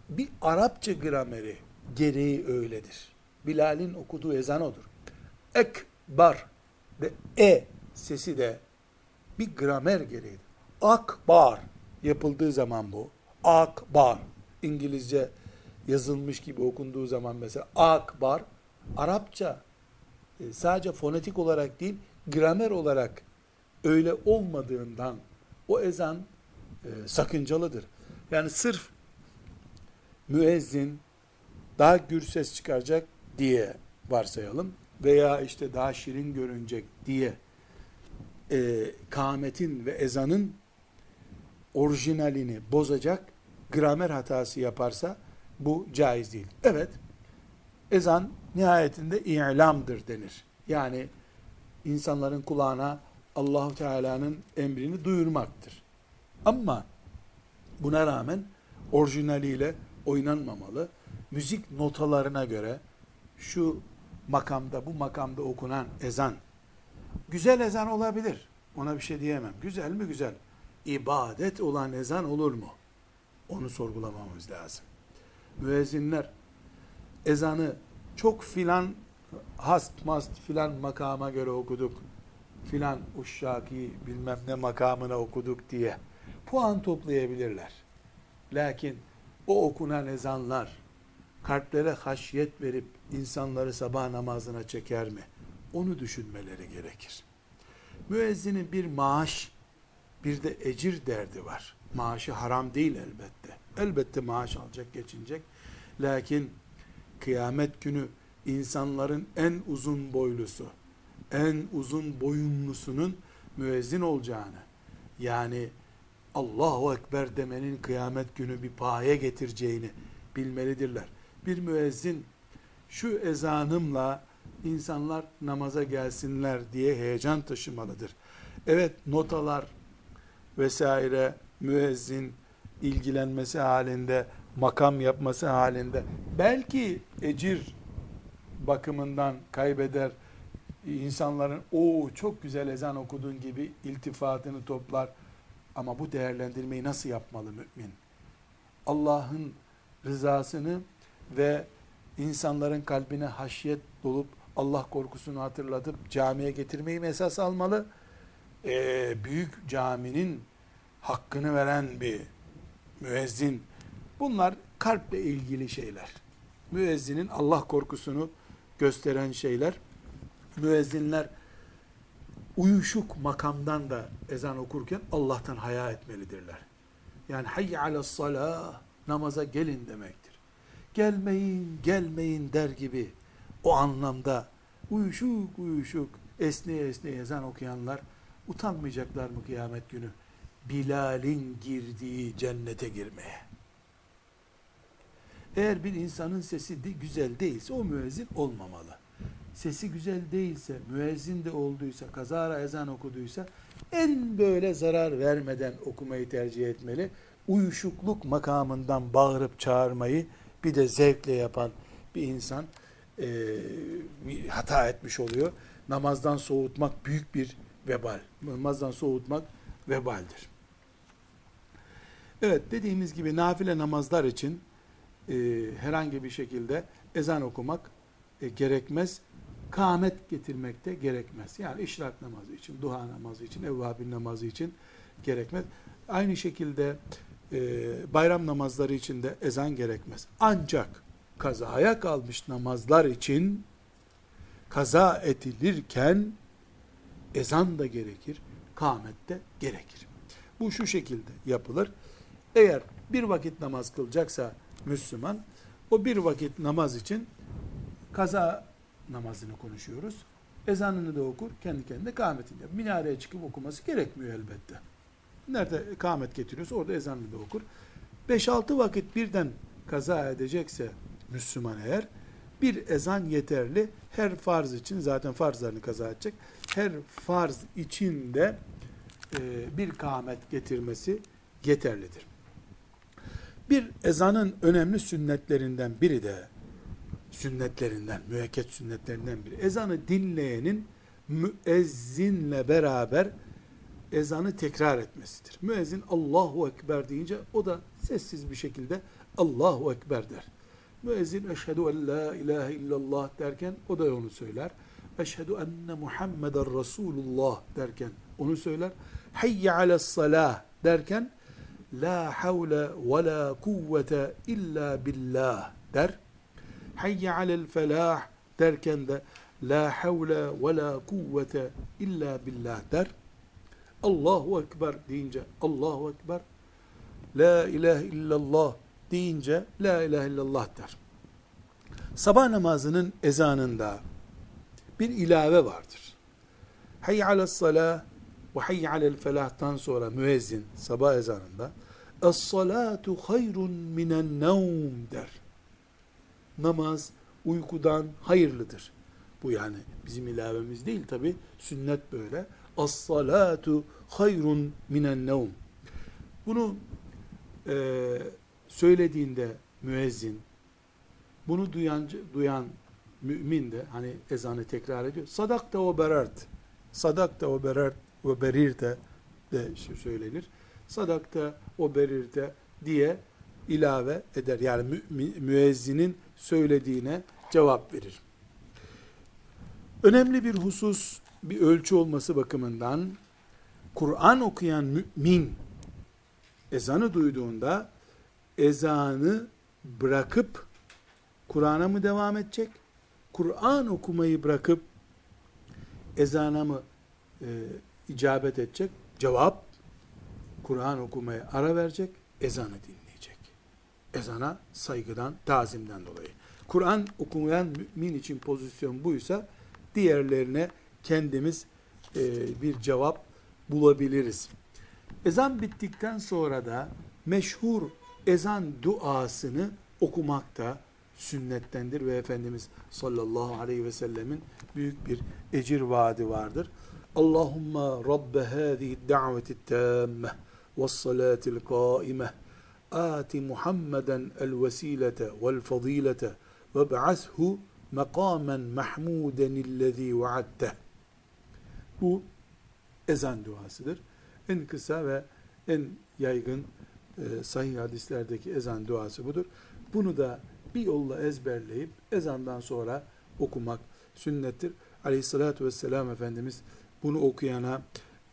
bir Arapça grameri gereği öyledir. Bilal'in okuduğu ezan odur. Ekber ve e sesi de bir gramer gereğidir. Akbar yapıldığı zaman bu. Akbar. İngilizce yazılmış gibi okunduğu zaman mesela akbar Arapça e, sadece fonetik olarak değil gramer olarak öyle olmadığından o ezan e, sakıncalıdır. Yani sırf müezzin daha gür ses çıkaracak diye varsayalım veya işte daha şirin görünecek diye e, kâmetin ve ezanın orijinalini bozacak gramer hatası yaparsa bu caiz değil. Evet, ezan nihayetinde i'lamdır denir. Yani insanların kulağına Allahu Teala'nın emrini duyurmaktır. Ama buna rağmen orijinaliyle oynanmamalı. Müzik notalarına göre şu makamda, bu makamda okunan ezan güzel ezan olabilir. Ona bir şey diyemem. Güzel mi güzel? İbadet olan ezan olur mu? Onu sorgulamamız lazım. Müezzinler ezanı çok filan hast mast filan makama göre okuduk. Filan uşşaki bilmem ne makamına okuduk diye puan toplayabilirler. Lakin o okunan ezanlar kalplere haşyet verip insanları sabah namazına çeker mi? Onu düşünmeleri gerekir. Müezzinin bir maaş, bir de ecir derdi var. Maaşı haram değil elbette. Elbette maaş alacak, geçinecek. Lakin kıyamet günü insanların en uzun boylusu, en uzun boyunlusunun müezzin olacağını, yani Allahu Ekber demenin kıyamet günü bir paye getireceğini bilmelidirler. Bir müezzin şu ezanımla insanlar namaza gelsinler diye heyecan taşımalıdır. Evet notalar vesaire müezzin ilgilenmesi halinde, makam yapması halinde belki ecir bakımından kaybeder, insanların o çok güzel ezan okudun gibi iltifatını toplar. Ama bu değerlendirmeyi nasıl yapmalı mümin? Allah'ın rızasını ve insanların kalbine haşyet dolup Allah korkusunu hatırlatıp camiye getirmeyi mi esas almalı? Ee, büyük caminin hakkını veren bir müezzin. Bunlar kalple ilgili şeyler. Müezzinin Allah korkusunu gösteren şeyler. Müezzinler uyuşuk makamdan da ezan okurken Allah'tan haya etmelidirler. Yani hayy ala salah namaza gelin demektir. Gelmeyin, gelmeyin der gibi o anlamda uyuşuk uyuşuk esneye esneye ezan okuyanlar utanmayacaklar mı kıyamet günü? Bilal'in girdiği cennete girmeye. Eğer bir insanın sesi de güzel değilse o müezzin olmamalı. Sesi güzel değilse, müezzin de olduysa, kazara ezan okuduysa en böyle zarar vermeden okumayı tercih etmeli. Uyuşukluk makamından bağırıp çağırmayı bir de zevkle yapan bir insan e, hata etmiş oluyor. Namazdan soğutmak büyük bir vebal. Namazdan soğutmak vebaldir. Evet dediğimiz gibi nafile namazlar için e, herhangi bir şekilde ezan okumak e, gerekmez. Kâmet getirmek de gerekmez. Yani işrak namazı için, duha namazı için, evvabin namazı için gerekmez. Aynı şekilde e, bayram namazları için de ezan gerekmez. Ancak kazaya kalmış namazlar için kaza edilirken ezan da gerekir, kâmet de gerekir. Bu şu şekilde yapılır. Eğer bir vakit namaz kılacaksa Müslüman, o bir vakit namaz için kaza namazını konuşuyoruz. Ezanını da okur, kendi kendine kâmetini yapar. Minareye çıkıp okuması gerekmiyor elbette. Nerede kâmet getiriyorsa orada ezanını da okur. 5-6 vakit birden kaza edecekse Müslüman eğer, bir ezan yeterli. Her farz için zaten farzlarını kaza edecek. Her farz için de e, bir kâmet getirmesi yeterlidir. Bir ezanın önemli sünnetlerinden biri de sünnetlerinden, müekket sünnetlerinden biri. Ezanı dinleyenin müezzinle beraber ezanı tekrar etmesidir. Müezzin Allahu Ekber deyince o da sessiz bir şekilde Allahu Ekber der. Müezzin eşhedü en la ilahe illallah derken o da onu söyler. Eşhedü enne Muhammeden Resulullah derken onu söyler. Hayye ales salah derken la havle ve la kuvvete illa billah der. Hayye alel felah derken de la havle ve la kuvvete illa billah der. Allahu Ekber deyince Allahu Ekber. La ilahe illallah deyince La ilahe illallah der. Sabah namazının ezanında bir ilave vardır. Hayy alel salah ve hayy alel felahtan sonra müezzin sabah ezanında Es-salatu hayrun minen nevm der. Namaz uykudan hayırlıdır. Bu yani bizim ilavemiz değil tabi. Sünnet böyle. As-salatu hayrun minen nevm. Bunu e, söylediğinde müezzin, bunu duyan, duyan mümin de hani ezanı tekrar ediyor. Sadakta o berert. Sadakta o berert ve berirte de söylenir. Sadakta o berirte diye ilave eder. Yani mü, müezzinin söylediğine cevap verir. Önemli bir husus, bir ölçü olması bakımından Kur'an okuyan mümin ezanı duyduğunda ezanı bırakıp Kur'an'a mı devam edecek? Kur'an okumayı bırakıp ezana mı e, icabet edecek? Cevap Kur'an okumaya ara verecek, ezanı dinleyecek. Ezana saygıdan, tazimden dolayı. Kur'an okumayan mümin için pozisyon buysa diğerlerine kendimiz e, bir cevap bulabiliriz. Ezan bittikten sonra da meşhur ezan duasını okumak da sünnettendir ve Efendimiz sallallahu aleyhi ve sellemin büyük bir ecir vaadi vardır. Allahumma rabbe hâzihi da'veti tâmme ve salâtil kâime آت محمدا الوسيلة والفضيلة وابعثه مقاما محمودا الذي وعدته Bu ezan duasıdır. En kısa ve en yaygın e, sahih hadislerdeki ezan duası budur. Bunu da bir yolla ezberleyip ezandan sonra okumak sünnettir. Aleyhissalatü vesselam Efendimiz bunu okuyana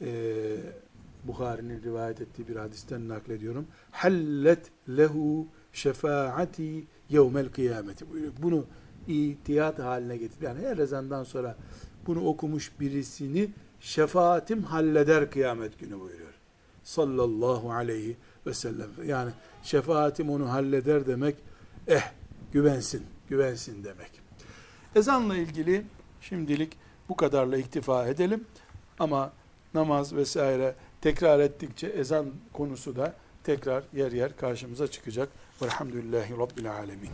e, Bukhari'nin rivayet ettiği bir hadisten naklediyorum. Hallet lehu şefaati yevmel kıyameti buyuruyor. Bunu itiyat haline getir. Yani her ezandan sonra bunu okumuş birisini şefaatim halleder kıyamet günü buyuruyor. Sallallahu aleyhi ve sellem. Yani şefaatim onu halleder demek eh güvensin, güvensin demek. Ezanla ilgili şimdilik bu kadarla iktifa edelim. Ama namaz vesaire tekrar ettikçe ezan konusu da tekrar yer yer karşımıza çıkacak. Velhamdülillahi Rabbil Alemin.